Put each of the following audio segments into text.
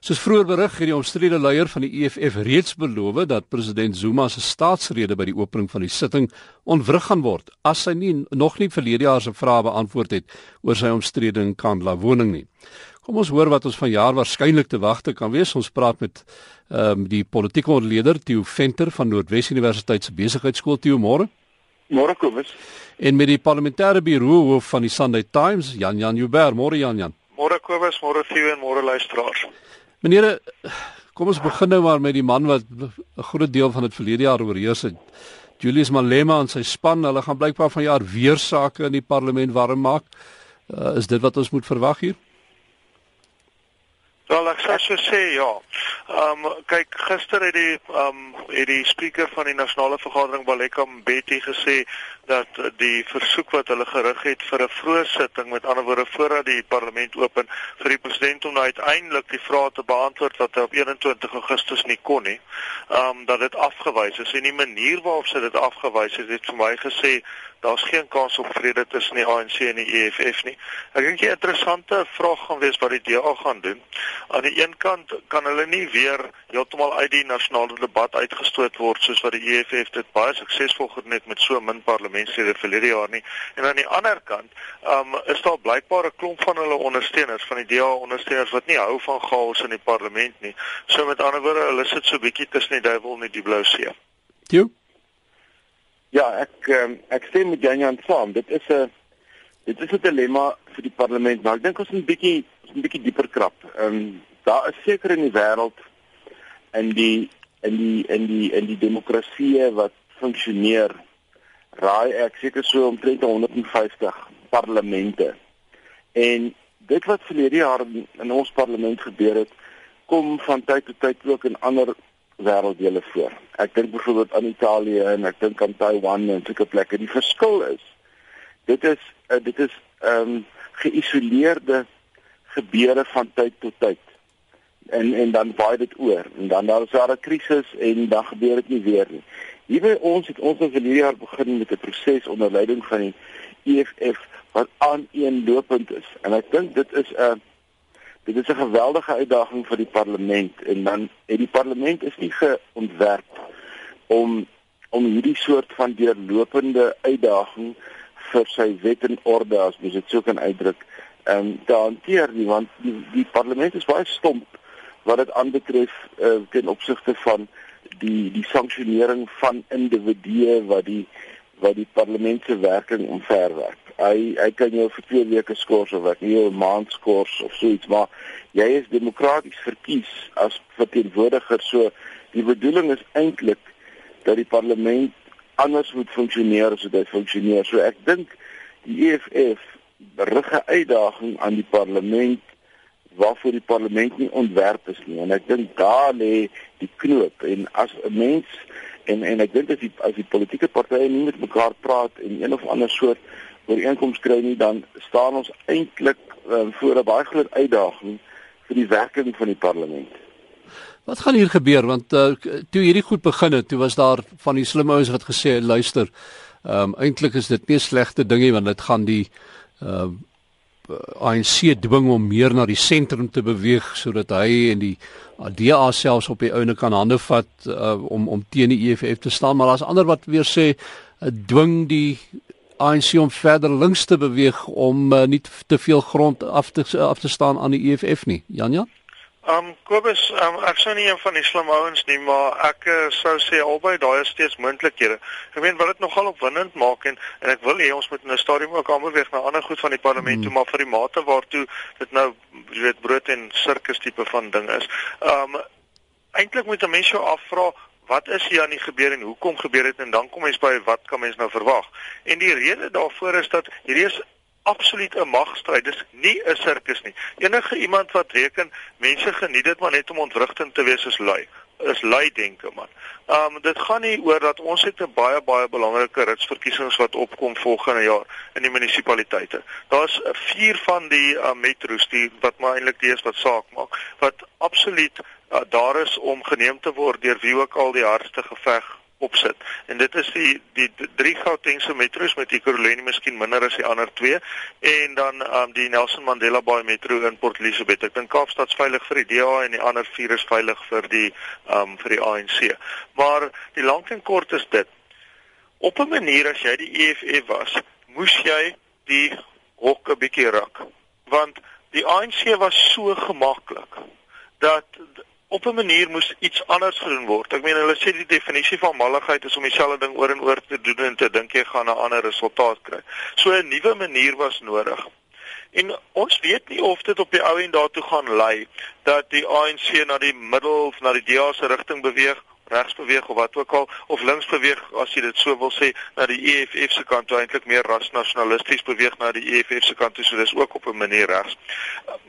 Soos vroeër berig het die omstrede leier van die EFF reeds beloof dat president Zuma se staatsrede by die opening van die sitting onwrig gaan word as hy nie nog nie verlede jaar se vrae beantwoord het oor sy omstrede Kandla woning nie. Kom ons hoor wat ons vanjaar waarskynlik te wagte kan wees. Ons praat met ehm um, die politieke ontleder Theo Venter van Noordwes Universiteit se Besigheidsskool Theo môre. Môre Kobus. En met die parlementêre bureau hoof van die Sunday Times, Jan Jan Jubber. Môre Jan Jan. Môre Kobus, môre Theo en môre luisteraars. Meneer, kom ons begin nou maar met die man wat 'n groot deel van dit verlede jaar oorheers het. Julius Malema en sy span, hulle gaan blykbaar vanjaar weer sake in die parlement warm maak. Uh, is dit wat ons moet verwag hier? Wel ek sê so sê ja. Ehm um, kyk gister het die ehm um, het die spreker van die nasionale vergadering Baleka Mbeki gesê dat die versoek wat hulle gerig het vir 'n vroeë sitting met ander woorde voordat die parlement open vir die president om nou uiteindelik die vrae te beantwoord wat hy op 21 Augustus nie kon nie. Ehm um, dat dit afgewys is en die manier waarop sy dit afgewys het het vir my gesê daar's geen kans op vrede tussen die ANC en die EFF nie. Ek dink 'n interessante vraag gaan wees wat die DA gaan doen. Aan die een kant kan hulle nie weer heeltemal uit die nasionale debat uitgestoot word soos wat die EFF dit baie suksesvol gedoen het met so min parlementslede verlede jaar nie. En aan die ander kant, um, is daar blykbaar 'n klomp van hulle ondersteuners van die DA ondersteuners wat nie hou van chaos in die parlement nie. So met ander woorde, hulle sit so bietjie tussen die duiwel en die blou see. Jy Ja, ek um, ek stem met Janjan saam. Dit is 'n dit is 'n dilemma vir die parlement, maar ek dink ons moet 'n bietjie 'n bietjie dieper krap. Ehm um, daar is seker in die wêreld in die in die in die in die demokrasie wat funksioneer raai ek seker so omtrent 150 parlemente. En dit wat verlede jaar in ons parlement gebeur het, kom van tyd tot tyd ook in ander wêrelddele voor. Ek dink byvoorbeeld aan Italië en ek dink aan Taiwan en sulke plekke. Die verskil is dit is uh, dit is ehm um, geïsoleerde gebeure van tyd tot tyd. En en dan vaai dit oor en dan daar is daar 'n krisis en dan gebeur dit nie weer nie. Hier by ons het ons nou verlede jaar begin met 'n proses onder leiding van die EFF wat aan een lopend is. En ek dink dit is 'n Dit is 'n geweldige uitdaging vir die parlement en dan het die parlement is nie geontwerp om om hierdie soort van deurlopende uitdaging vir sy wet en orde as mens dit sou kan uitdruk, ehm um, te hanteer nie want die die parlement is baie stomp wat dit aanbetref uh, ten opsigte van die die sanksionering van individue wat die wat die parlement se werking omverwerk. Hy hy kan jou vir 2 weke skors of wat nie 'n maand skors of so iets, maar jy is demokraties verkies as verteenwoordiger. So die bedoeling is eintlik dat die parlement anders moet funksioneer as dit funksioneer. So ek dink die EFF rig 'n uitdaging aan die parlement waarvoor die parlement nie ontwerp is nie. En ek dink daar lê die knoop en as 'n mens en en ek dink as die as die politieke partye nie met mekaar praat en een of ander soort ooreenkoms kry nie dan staan ons eintlik um, voor 'n baie groot uitdaging vir die werking van die parlement. Wat gaan hier gebeur want uh, toe hierdie goed begin het, toe was daar van die slim ouens wat gesê luister, ehm um, eintlik is dit nie 'n slegte ding nie want dit gaan die ehm uh, ANC dwing om meer na die sentrum te beweeg sodat hy en die DA selfs op die ouene kan hande vat uh, om om teen die EFF te staan. Maar daar's ander wat weer sê uh, dwing die ANC om verder links te beweeg om uh, nie te veel grond af te af te staan aan die EFF nie. Janja Um Kobus, um, ek sou nie een van die slim ouens nie, maar ek uh, sou sê albei daai is steeds moontlikhede. Ek meen wat dit nogal opwindend maak en en ek wil hê ons moet in 'n stadium ook aan beweeg na ander goed van die parlement hmm. toe, maar vir die mate waartoe dit nou jy weet brood en sirkus tipe van ding is. Um eintlik moet 'n mens jou afvra Wat is hier aan die gebeur en hoekom gebeur dit en dan kom mens by wat kan mens nou verwag? En die rede daarvoor is dat hierdie is absoluut 'n magstryd. Dis nie 'n sirkus nie. Enige iemand wat reken mense geniet dit maar net om ontwrigtend te wees is lui. Is lui denke man. Um dit gaan nie oor dat ons het 'n baie baie belangrike ritsverkiesings wat opkom volgende jaar in die munisipaliteite. Daar's 4 van die uh, metro's die wat maar eintlik die is wat saak maak wat absoluut uh, daar is om geneem te word deur wie ook al die hardste geveg opsit. En dit is die die, die drie Gautengse metro's met Ekurhuleni miskien minder as die ander twee en dan um, die Nelson Mandela Bay metro in Port Elizabeth. Ek dink Kaapstad's veilig vir die DA en die ander vier is veilig vir die um vir die ANC. Maar die lank en kort is dit. Op 'n manier as jy die EFF was, moes jy die hok 'n bietjie ruk. Want die ANC was so gemaklik dat op 'n manier moes iets anders gedoen word. Ek meen hulle sê die definisie van malligheid is om dieselfde ding oor en oor te doen en te dink jy gaan 'n ander resultaat kry. So 'n nuwe manier was nodig. En ons weet nie of dit op die ou en daartoe gaan lei dat die ANC na die middel of na die DA se rigting beweeg regs beweeg of wat ook al of links beweeg as jy dit so wil sê na die EFF se kant toe eintlik meer rasnasionalisties beweeg na die EFF se kant toe so dis ook op 'n manier regs.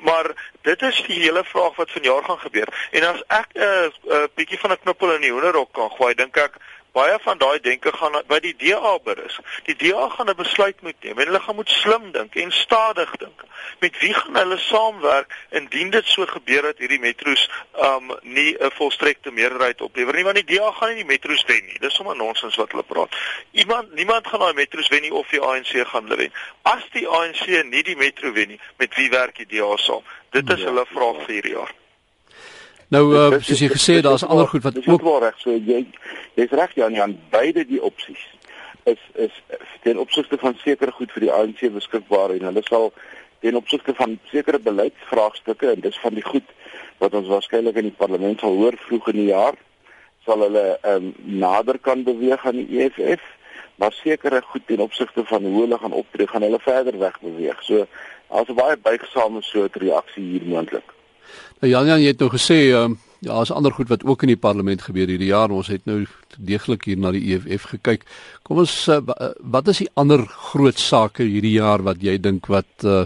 Maar dit is die hele vraag wat vanjaar gaan gebeur. En as ek 'n uh, uh, bietjie van 'n knuppel in die hoenderhok kan gooi, dink ek baie van daai denke gaan by die DA berus. Die DA gaan 'n besluit moet neem en hulle gaan moet slim dink en stadig dink. Met wie gaan hulle saamwerk indien dit so gebeur dat hierdie metro's um nie 'n volstrekte meerderheid oplewer nie want die DA gaan nie die metro's wen nie. Dis sommer nonsens wat hulle praat. Iemand niemand gaan daai metro's wen nie of die ANC gaan hulle wen. As die ANC nie die metro wen nie, met wie werk die DA saam? Dit is ja, hulle vraag vir hierdie jaar. Nou uh, soos jy gesê daar's ander goed wat ook wel reg. So jy jy's reg Jan, Jan, beide die opsies is is ten opsigte van sekere goed vir die ANC beskikbaar en hulle sal ten opsigte van sekere beleidsvraagstukke en dis van die goed wat ons waarskynlik in die parlement sal hoor vroeg in die jaar sal hulle um, nader kan beweeg aan die EFF maar sekere goed ten opsigte van hoe hulle gaan optree gaan hulle verder weg beweeg. So as 'n baie buigsame soort reaksie hier moontlik. Nou Jan Jan jy het nou gesê um, ja, daar's ander goed wat ook in die parlement gebeur hierdie jaar. Ons het nou deeglik hier na die EFF gekyk. Kom ons uh, wat is die ander groot sake hierdie jaar wat jy dink wat uh,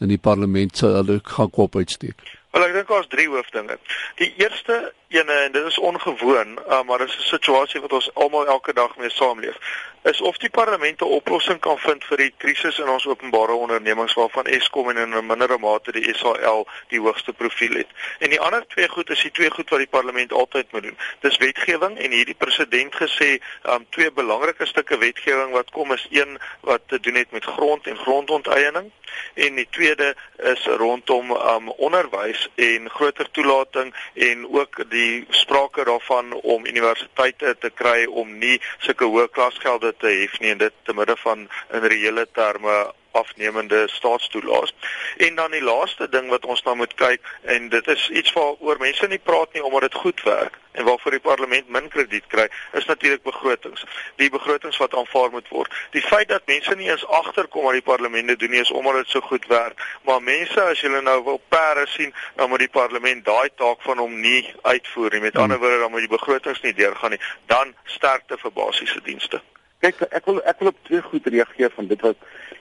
in die parlement sal gaan kop uitsteek? Wel ek dink daar's drie hoofdinge. Die eerste ene en dit is ongewoon, uh, maar dit is 'n situasie wat ons almal elke dag mee saamleef. Is of die parlement 'n oplossing kan vind vir die krisis in ons openbare ondernemings waarvan Eskom en in 'n mindere mate die SAL die hoogste profiel het. En die ander twee goed is die twee goed wat die parlement altyd moet doen. Dis wetgewing en hierdie president gesê, um twee belangrike stukke wetgewing wat kom is een wat te doen het met grond en grondonteiening en die tweede is rondom um onderwys en groter toelating en ook die sprake daarvan om universiteite te kry om nie sulke hoë klasgelde te hef nie en dit te midde van in reële terme afnemende staatstoelaas. En dan die laaste ding wat ons nou moet kyk en dit is iets waaroor mense nie praat nie omdat dit goed werk en waarvoor die parlement min krediet kry, is natuurlik begrotings. Die begrotings wat aanvaar moet word. Die feit dat mense nie eens agterkom wat die parlement doen nie is omdat dit so goed werk, maar mense as julle nou wil perde sien, dan moet die parlement daai taak van hom nie uitvoer nie. Met ander woorde, dan moet die begrotings nie deurgaan nie. Dan sterkte vir basiese dienste. Kyk, ek wil ek wil op twee goed reageer van dit wat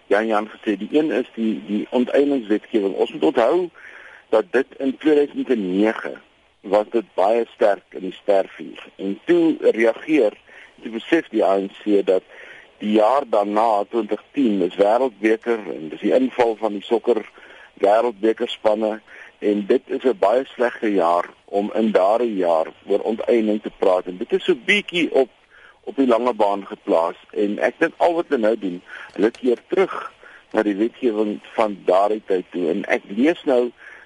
Jan Jan gesê. Die een is die die onteieningswetgewing. Ons moet onthou dat dit in 2009 was dit baie sterk in die sterfuur. En toe reageer die besef die ANC dat die jaar daarna 2010 is wêreldbeker en dis die inval van die sokker wêreldbekerspanne en dit is 'n baie slegte jaar om in daardie jaar oor onteiening te praat en dit is so bietjie op op die lange baan geplaas en ek dink al wat hulle nou doen, hulle keer terug na die wetgewing van daardie tyd toe en ek lees nou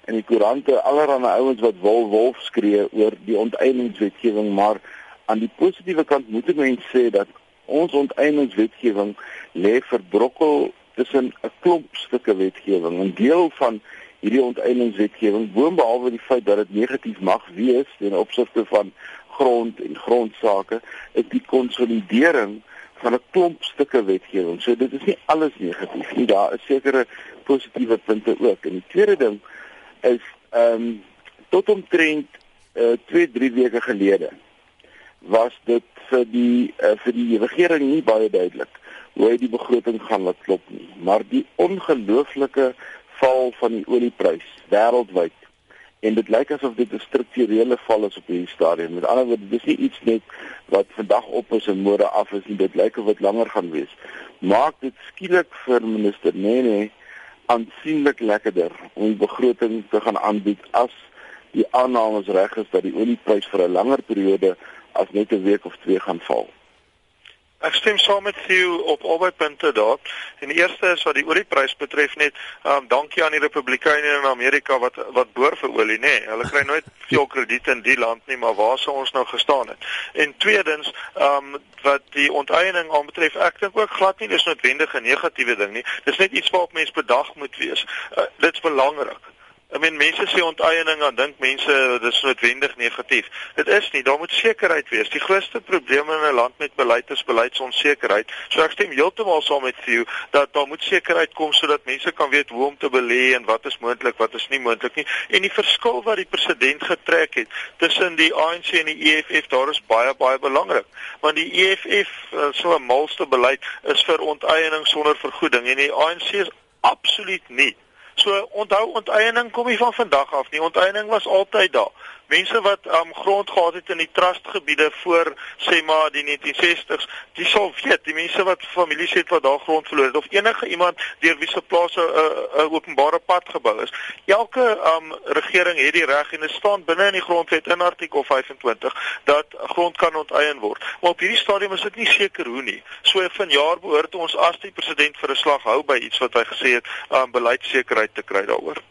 in die koerante allerlei ouens wat wol wolf skree oor die onteieningswetgewing, maar aan die positiewe kant moet ek mens sê dat ons onteieningswetgewing lê verbrokkel tussen 'n klomp stukke wetgewing. 'n Deel van hierdie onteieningswetgewing, boonbehalwe die feit dat dit negatief mag wees ten opsigte van grond en grondsake is die konsolidering van 'n klomp stukke wetgewing. So dit is nie alles negatief nie. Daar is sekere positiewe punte ook. En die tweede ding is ehm um, tot omtrent uh, eh, 2, 3 weke gelede was dit vir die uh, vir die regering nie baie duidelik hoe hy die begroting gaan laat klop nie. Maar die ongelooflike val van die olieprys wêreldwyd en dit lyk asof dit 'n strukturele val is op hierdie stadium. Met ander woorde, dis nie iets net wat vandag op is en môre af is nie. Dit lyk of dit langer gaan wees. Maak dit skielik vir minister Nene aansienlik lekkerder om die begroting te gaan aanbied as die aannames reg is dat die olieprys vir 'n langer periode as net 'n week of twee gaan val. Ek stem saam met Theo op albei punte daar. En die eerste is wat die olieprys betref net, um, dankie aan die Republikeine in Amerika wat wat boor vir olie, nê. Nee, hulle kry nooit veel krediet in die land nie, maar waar sou ons nou gestaan het? En tweedens, ehm um, wat die onteiening aanbetref, ek dink ook glad nie dis noodwendig 'n negatiewe ding nie. Dis net iets waarop mens bedag moet wees. Uh, dit's belangrik. Ek meen mense sê onteiening dan dink mense dis noodwendig negatief. Dit is nie, daar moet sekerheid wees. Die grootste probleem in 'n land met beleid is beleidsonsekerheid. So ek stem heeltemal saam met jou dat daar moet sekerheid kom sodat mense kan weet hoe om te belê en wat is moontlik, wat is nie moontlik nie. En die verskil wat die president getrek het tussen die ANC en die EFF, daar is baie baie belangrik. Want die EFF eh, so 'n malste beleid is vir onteiening sonder vergoeding en die ANC is absoluut nie. So onthou onteiening kom nie van vandag af nie. Onteiening was altyd daar. Mense wat um, grond gehad het in die trustgebiede voor sê maar die 1960s, die sal weet, die mense wat families het wat daar grond verloor het of enige iemand deur wie se plase 'n uh, uh, openbare pad gebou is. Elke um, regering het die reg en dit staan binne in die grondwet in artikel 25 dat grond kan onteien word. Maar op hierdie stadium is dit nie seker hoe nie. So vanjaar behoort ons as die president vir 'n slag hou by iets wat hy gesê het, um, beleidsekerheid te kry daaroor.